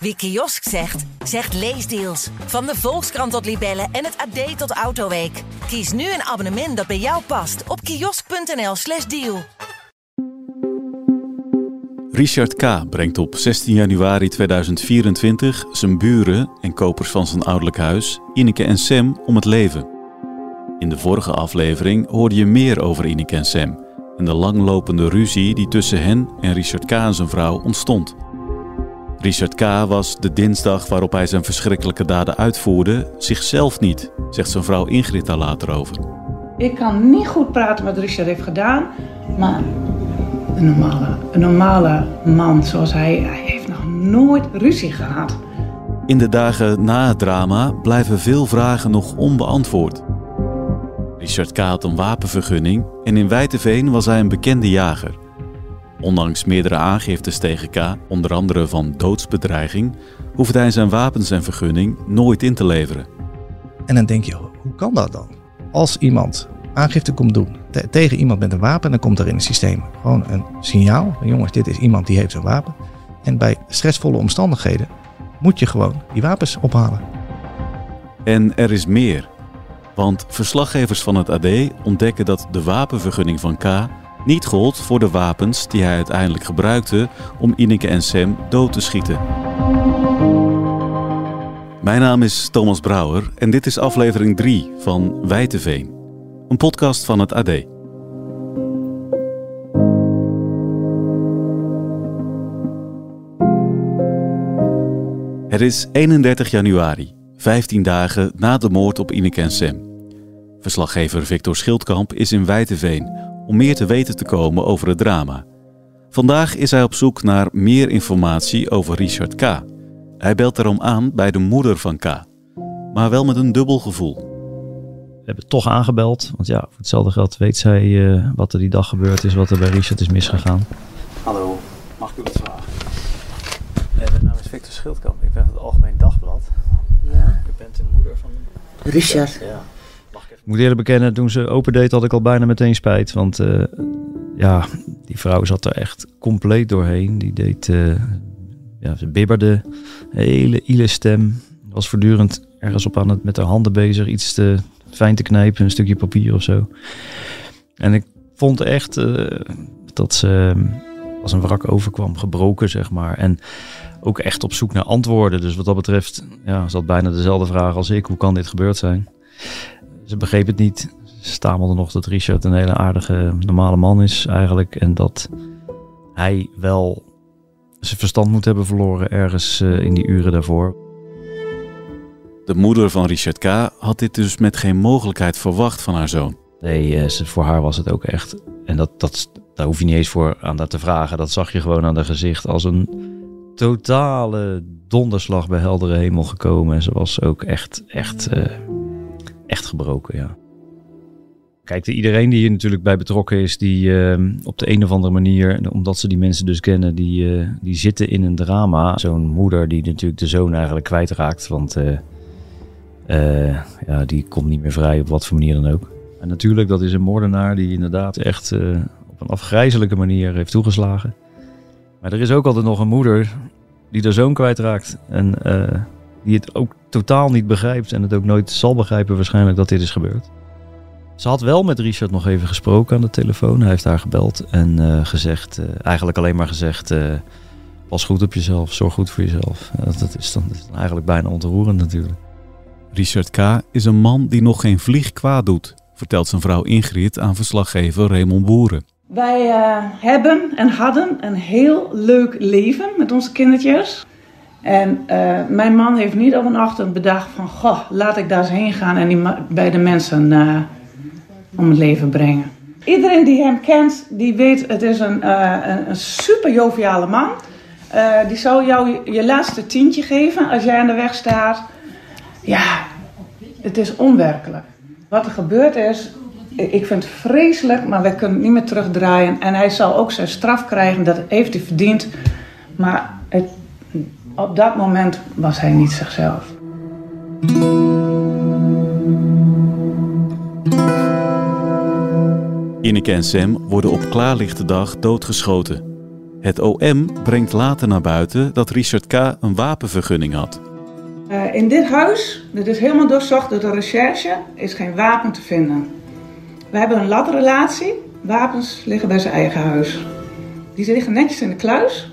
Wie kiosk zegt, zegt leesdeals. Van de Volkskrant tot Libellen en het AD tot Autoweek. Kies nu een abonnement dat bij jou past op kiosk.nl/slash deal. Richard K. brengt op 16 januari 2024 zijn buren en kopers van zijn ouderlijk huis, Ineke en Sam, om het leven. In de vorige aflevering hoorde je meer over Ineke en Sam en de langlopende ruzie die tussen hen en Richard K. en zijn vrouw ontstond. Richard K. was de dinsdag waarop hij zijn verschrikkelijke daden uitvoerde zichzelf niet, zegt zijn vrouw Ingrid daar later over. Ik kan niet goed praten wat Richard heeft gedaan, maar een normale, een normale man zoals hij, hij heeft nog nooit ruzie gehad. In de dagen na het drama blijven veel vragen nog onbeantwoord. Richard K. had een wapenvergunning en in Wijteveen was hij een bekende jager. Ondanks meerdere aangiftes tegen K, onder andere van doodsbedreiging, hoefde hij zijn wapens en vergunning nooit in te leveren. En dan denk je, hoe kan dat dan? Als iemand aangifte komt doen te- tegen iemand met een wapen, dan komt er in het systeem gewoon een signaal. Jongens, dit is iemand die heeft een wapen. En bij stressvolle omstandigheden moet je gewoon die wapens ophalen. En er is meer. Want verslaggevers van het AD ontdekken dat de wapenvergunning van K niet gold voor de wapens die hij uiteindelijk gebruikte om Ineke en Sam dood te schieten. Mijn naam is Thomas Brouwer en dit is aflevering 3 van Wijteveen, een podcast van het AD. Het is 31 januari, 15 dagen na de moord op Ineke en Sam. Verslaggever Victor Schildkamp is in Wijteveen om meer te weten te komen over het drama. Vandaag is hij op zoek naar meer informatie over Richard K. Hij belt daarom aan bij de moeder van K. Maar wel met een dubbel gevoel. We hebben toch aangebeld. Want ja, voor hetzelfde geld weet zij eh, wat er die dag gebeurd is, wat er bij Richard is misgegaan. Hallo, mag ik u wat vragen? Eh, mijn naam is Victor Schildkamp, ik ben van het Algemeen Dagblad. Ja, U bent de moeder van... Richard. Ja. Ik moet eerlijk bekennen, toen ze opendeed had ik al bijna meteen spijt. Want eh, ja, die vrouw zat er echt compleet doorheen. Die deed, eh, ja, ze bibberde, hele ile stem. Was voortdurend ergens op aan het met haar handen bezig, iets te fijn te knijpen, een stukje papier of zo. En ik vond echt eh, dat ze eh, als een wrak overkwam, gebroken zeg maar. En ook echt op zoek naar antwoorden. Dus wat dat betreft, ja, ze had bijna dezelfde vraag als ik. Hoe kan dit gebeurd zijn? Ze begreep het niet. Ze stamelde nog dat Richard een hele aardige, normale man is eigenlijk. En dat hij wel zijn verstand moet hebben verloren ergens eh, in die uren daarvoor. De moeder van Richard K. had dit dus met geen mogelijkheid verwacht van haar zoon. Nee, eh, voor haar was het ook echt. En dat, dat, daar hoef je niet eens voor aan dat te vragen. Dat zag je gewoon aan haar gezicht als een totale donderslag bij heldere hemel gekomen. En ze was ook echt, echt, eh, echt gebroken, ja. Kijk, de- iedereen die hier natuurlijk bij betrokken is, die eh, op de een of andere manier, omdat ze die mensen dus kennen, die, eh, die zitten in een drama. Zo'n moeder die natuurlijk de zoon eigenlijk kwijtraakt, want eh, eh, ja, die komt niet meer vrij op wat voor manier dan ook. En natuurlijk, dat is een moordenaar die inderdaad echt op een afgrijzelijke manier heeft toegeslagen. Maar er is ook altijd nog een moeder die de zoon kwijtraakt. En die het ook totaal niet begrijpt. En het ook nooit zal begrijpen waarschijnlijk dat dit is gebeurd. Ze had wel met Richard nog even gesproken aan de telefoon. Hij heeft haar gebeld en eh, gezegd, eh, eigenlijk alleen maar gezegd... eh, pas goed op jezelf, zorg goed voor jezelf. Dat, is dan, dat is dan eigenlijk bijna ontroerend natuurlijk. Richard K. is een man die nog geen vlieg kwaad doet, vertelt zijn vrouw Ingrid aan verslaggever Raymond Boeren. Wij eh, hebben en hadden een heel leuk leven met onze kindertjes. En eh, mijn man heeft niet op een ochtend bedacht van... Goh, laat ik daar eens heen gaan en die bij de mensen eh, om het leven brengen. Iedereen die hem kent, die weet het is een, eh, een, super joviale man. Die zou jou je, laatste tientje geven als jij aan de weg staat. Ja, het is onwerkelijk. Wat er gebeurd is, ik ik vind het vreselijk, maar we kunnen het niet meer terugdraaien. En hij zal ook zijn straf krijgen, dat heeft hij verdiend. Maar het, op dat moment was hij niet zichzelf. Ineke en Sam worden op klaarlichte dag doodgeschoten. Het OM brengt later naar buiten dat Richard K. een wapenvergunning had. Uh, in dit huis, dit is helemaal doorzocht door de recherche, is geen wapen te vinden. We hebben een latrelatie. Wapens liggen bij zijn eigen huis. Die liggen netjes in de kluis.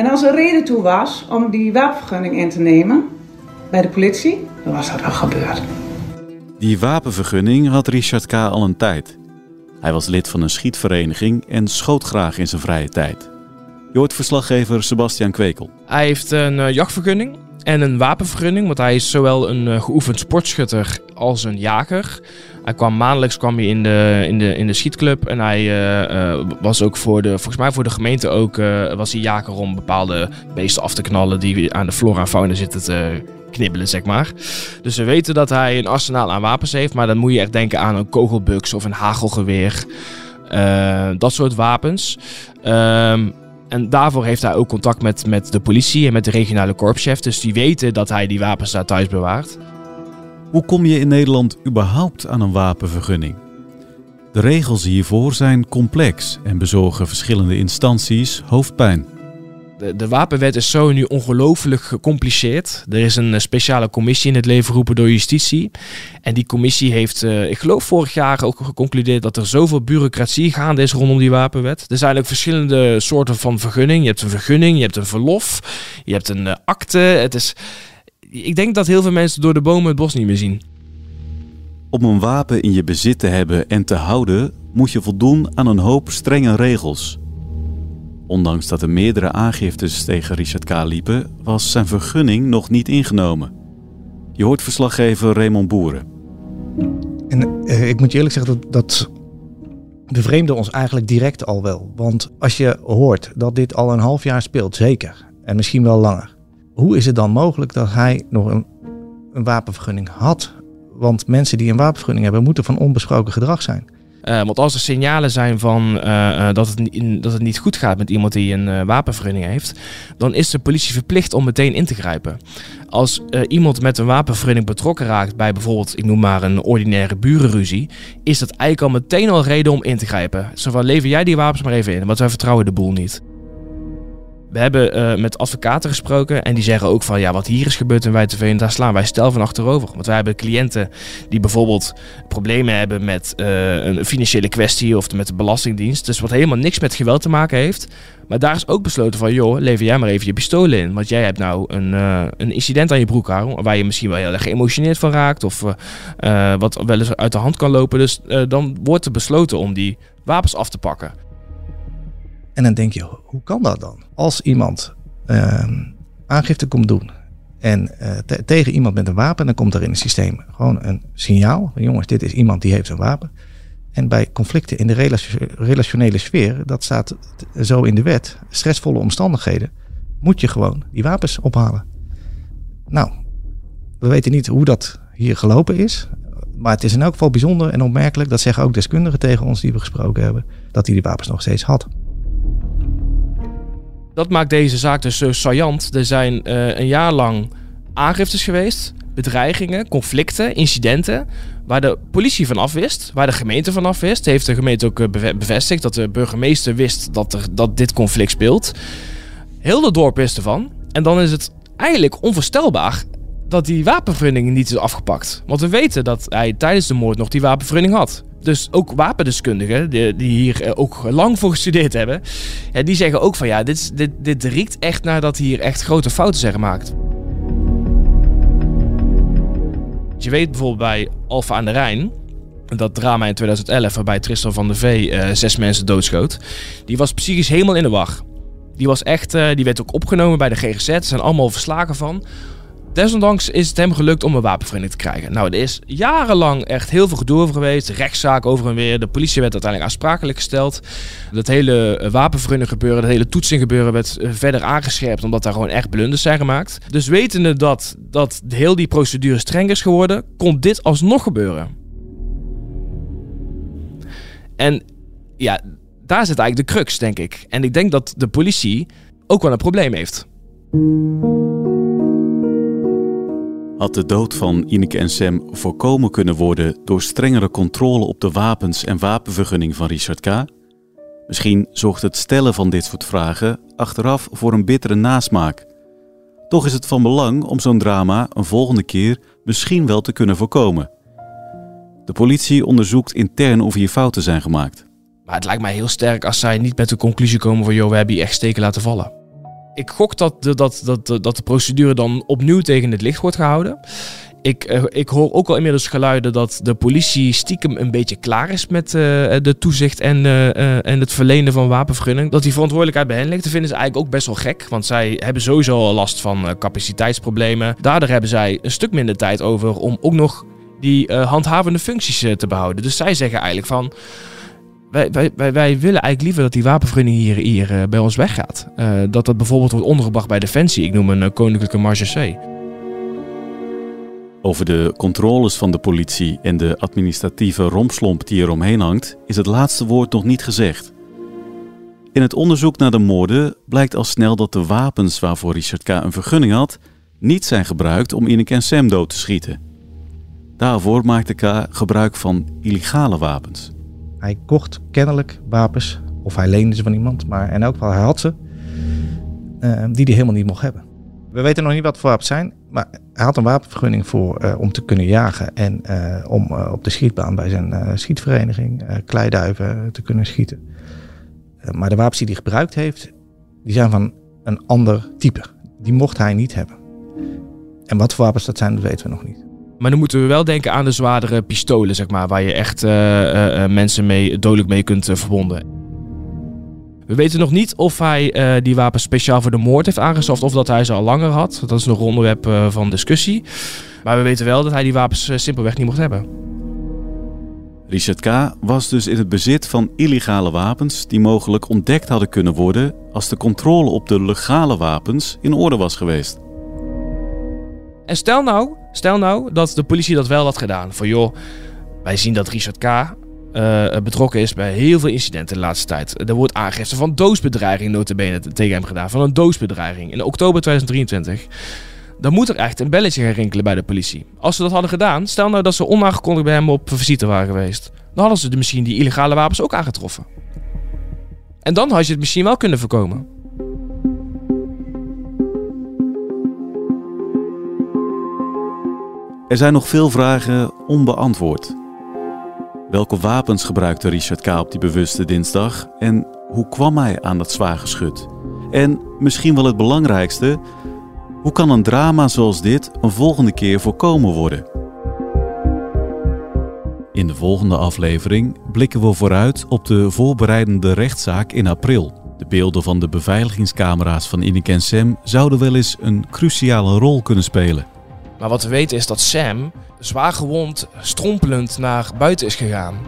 En als er reden toe was om die wapenvergunning in te nemen bij de politie, dan was dat wel gebeurd. Die wapenvergunning had Richard K. al een tijd. Hij was lid van een schietvereniging en schoot graag in zijn vrije tijd. Je hoort verslaggever Sebastian Kwekel. Hij heeft een uh, jachtvergunning en een wapenvergunning, want hij is zowel een uh, geoefend sportschutter als een jager. Hij kwam maandelijks kwam hij in de, in de, in de schietclub en hij uh, was ook voor de, volgens mij voor de gemeente ook, was hij jager om bepaalde beesten af te knallen die aan de flora en fauna zitten te knibbelen, zeg maar. Dus we weten dat hij een arsenaal aan wapens heeft, maar dan moet je echt denken aan een kogelbuks of een hagelgeweer. dat soort wapens. Um, en daarvoor heeft hij ook contact met, met de politie en met de regionale korpschef. Dus die weten dat hij die wapens daar thuis bewaart. Hoe kom je in Nederland überhaupt aan een wapenvergunning? De regels hiervoor zijn complex en bezorgen verschillende instanties hoofdpijn. De, de, wapenwet is zo nu ongelooflijk gecompliceerd. Er is een eh, speciale commissie in het leven geroepen door justitie. En die commissie heeft, uh, ik geloof vorig jaar ook geconcludeerd dat er zoveel bureaucratie gaande is rondom die wapenwet. Er zijn ook verschillende soorten van vergunning. Je hebt een vergunning, je hebt een verlof, je hebt een uh, akte. Het is, ik denk dat heel veel mensen door de bomen het bos niet meer zien. Om een wapen in je bezit te hebben en te houden, moet je voldoen aan een hoop strenge regels. Ondanks dat er meerdere aangiftes tegen Richard K. liepen, was zijn vergunning nog niet ingenomen. Je hoort verslaggever Raymond Boeren. En eh, ik moet je eerlijk zeggen dat, dat bevreemde ons eigenlijk direct al wel. Want als je hoort dat dit al een half jaar speelt, zeker, en misschien wel langer. Hoe is het dan mogelijk dat hij nog een, een wapenvergunning had? Want mensen die een wapenvergunning hebben, moeten van onbesproken gedrag zijn. Uh, want als er signalen zijn van uh, dat, het, dat het niet goed gaat met iemand die een wapenvergunning heeft, dan is de politie verplicht om meteen in te grijpen. Als iemand met een wapenvergunning betrokken raakt bij bijvoorbeeld, ik noem maar een ordinaire burenruzie, is dat eigenlijk al meteen al reden om in te grijpen. Zo van, lever jij die wapens maar even in, want wij vertrouwen de boel niet. We hebben uh, met advocaten gesproken en die zeggen ook van ja, wat hier is gebeurd in Wijteveen, daar slaan wij stel van achterover. Want wij hebben cliënten die bijvoorbeeld problemen hebben met uh, een financiële kwestie of met de Belastingdienst. Dus wat helemaal niks met geweld te maken heeft. Maar daar is ook besloten van joh, lever jij maar even je pistolen in. Want jij hebt nou een, uh, een incident aan je broek hangen waar je misschien wel heel erg geëmotioneerd van raakt of wat wel eens uit de hand kan lopen. Dus dan wordt er besloten om die wapens af te pakken. En dan denk je, hoe kan dat dan? Als iemand uh, aangifte komt doen en te tegen iemand met een wapen, dan komt er in het systeem gewoon een signaal. Jongens, dit is iemand die heeft een wapen. En bij conflicten in de relationele sfeer, dat staat zo in de wet, stressvolle omstandigheden, moet je gewoon die wapens ophalen. Nou, we weten niet hoe dat hier gelopen is. Maar het is in elk geval bijzonder en opmerkelijk, dat zeggen ook deskundigen tegen ons die we gesproken hebben, dat hij die wapens nog steeds had. Dat maakt deze zaak dus zo saillant. Er zijn uh, een jaar lang aangiftes geweest, bedreigingen, conflicten, incidenten. Waar de politie van afwist, waar de gemeente van afwist. Heeft de gemeente ook eh, bevestigd dat de burgemeester wist dat, er, dat dit conflict speelt. Heel de dorp wist ervan. En dan is het eigenlijk onvoorstelbaar dat die wapenvergunning niet is afgepakt. Want we weten dat hij tijdens de moord nog die wapenvergunning had. Dus ook wapendeskundigen, die, die hier eh, ook lang voor gestudeerd hebben, ja, die zeggen ook van ja, dit, dit, dit riekt echt naar dat hier echt grote fouten zijn gemaakt. Je weet bijvoorbeeld bij Alfa aan de Rijn, dat drama in 2011 waarbij Tristan van der Vee uh, zes mensen doodschoot, die was psychisch helemaal in de war. Die was echt, uh, die werd ook opgenomen bij de GGZ, er zijn allemaal verslagen van. Desondanks is het hem gelukt om een wapenvergunning te krijgen. Nou, er is jarenlang echt heel veel gedoe over geweest. Rechtszaak over en weer. De politie werd uiteindelijk aansprakelijk gesteld. Dat hele eh, wapenvergunning gebeuren, dat hele toetsing gebeuren werd eh, verder aangescherpt. Omdat daar gewoon echt blunders zijn gemaakt. Dus wetende dat, dat heel die procedure streng is geworden, kon dit alsnog gebeuren. En ja, daar zit eigenlijk de crux, denk ik. En ik denk dat de politie ook wel een probleem heeft. Had de dood van Ineke en Sam voorkomen kunnen worden door strengere controle op de wapens en wapenvergunning van Richard K? Misschien zorgt het stellen van dit soort vragen achteraf voor een bittere nasmaak. Toch is het van belang om zo'n drama een volgende keer misschien wel te kunnen voorkomen. De politie onderzoekt intern of hier fouten zijn gemaakt. Maar het lijkt mij heel sterk als zij niet met de conclusie komen van... joh, we hebben hier echt steken laten vallen. Ik gok dat de, dat, dat, dat de procedure dan opnieuw tegen het licht wordt gehouden. Ik, eh, ik hoor ook al inmiddels geluiden dat de politie stiekem een beetje klaar is met uh, de toezicht en, uh, en het verlenen van wapenvergunning. Dat die verantwoordelijkheid bij hen ligt, dat vinden ze eigenlijk ook best wel gek. Want zij hebben sowieso al last van capaciteitsproblemen. Daardoor hebben zij een stuk minder tijd over om ook nog die handhavende functies te behouden. Dus zij zeggen eigenlijk van. Wij, wij, wij, willen eigenlijk liever dat die wapenvergunning hier, hier bij ons weggaat. dat dat bijvoorbeeld wordt ondergebracht bij Defensie. Ik noem een koninklijke marge C. Over de controles van de politie en de administratieve rompslomp die er omheen hangt, is het laatste woord nog niet gezegd. In het onderzoek naar de moorden blijkt al snel dat de wapens waarvoor Richard K. een vergunning had, niet zijn gebruikt om Ineke en Sam dood te schieten. Daarvoor maakte K. gebruik van illegale wapens. Hij kocht kennelijk wapens, of hij leende ze van iemand, maar in elk geval hij had ze, uh, die hij helemaal niet mocht hebben. We weten nog niet wat voor wapens zijn, maar hij had een wapenvergunning voor uh, om te kunnen jagen en uh, om op de schietbaan bij zijn schietvereniging kleiduiven te kunnen schieten. maar de wapens die hij gebruikt heeft, die zijn van een ander type. Die mocht hij niet hebben. En wat voor wapens dat zijn, dat weten we nog niet. Maar dan moeten we wel denken aan de zwaardere pistolen, zeg maar, waar je echt mensen mee, dodelijk mee kunt verbonden. We weten nog niet of hij uh, die wapens speciaal voor de moord heeft aangeschaft of dat hij ze al langer had. Dat is nog een onderwerp uh, van discussie. Maar we weten wel dat hij die wapens uh, simpelweg niet mocht hebben. Richard K. was dus in het bezit van illegale wapens die mogelijk ontdekt hadden kunnen worden als de controle op de legale wapens in orde was geweest. En stel nou, stel nou dat de politie dat wel had gedaan. Van joh, wij zien dat Richard K uh, betrokken is bij heel veel incidenten de laatste tijd. Er wordt aangifte van doosbedreiging notabene tegen hem gedaan. Van een doosbedreiging in oktober 2023. Dan moet er echt een belletje gaan rinkelen bij de politie. Als ze dat hadden gedaan, stel nou dat ze onaangekondigd bij hem op visite waren geweest. Dan hadden ze misschien die illegale wapens ook aangetroffen. En dan had je het misschien wel kunnen voorkomen. Er zijn nog veel vragen onbeantwoord. Welke wapens gebruikte Richard K. op die bewuste dinsdag en hoe kwam hij aan dat zwaar geschut? En misschien wel het belangrijkste, hoe kan een drama zoals dit een volgende keer voorkomen worden? In de volgende aflevering blikken we vooruit op de voorbereidende rechtszaak in april. De beelden van de beveiligingscamera's van Ineke en Sam zouden wel eens een cruciale rol kunnen spelen. Maar wat we weten is dat Sam zwaar gewond, strompelend naar buiten is gegaan.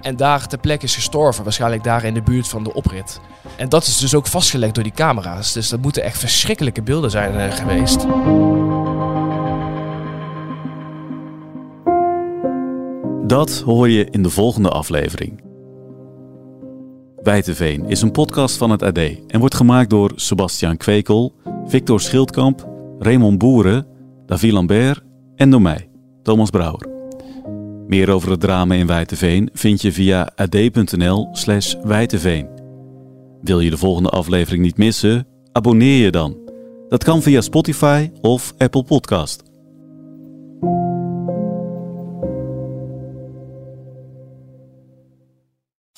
En daar ter plekke is gestorven, waarschijnlijk daar in de buurt van de oprit. En dat is dus ook vastgelegd door die camera's. Dus dat moeten echt verschrikkelijke beelden zijn uh, geweest. Dat hoor je in de volgende aflevering. Wijteveen is een podcast van het AD en wordt gemaakt door Sebastian Kwekel, Victor Schildkamp, Raymond Boeren, David Lambert en door mij. Thomas Brouwer. Meer over het drama in Wijteveen vind je via ad.nl slash Wijteveen. Wil je de volgende aflevering niet missen? Abonneer je dan. Dat kan via Spotify of Apple Podcast.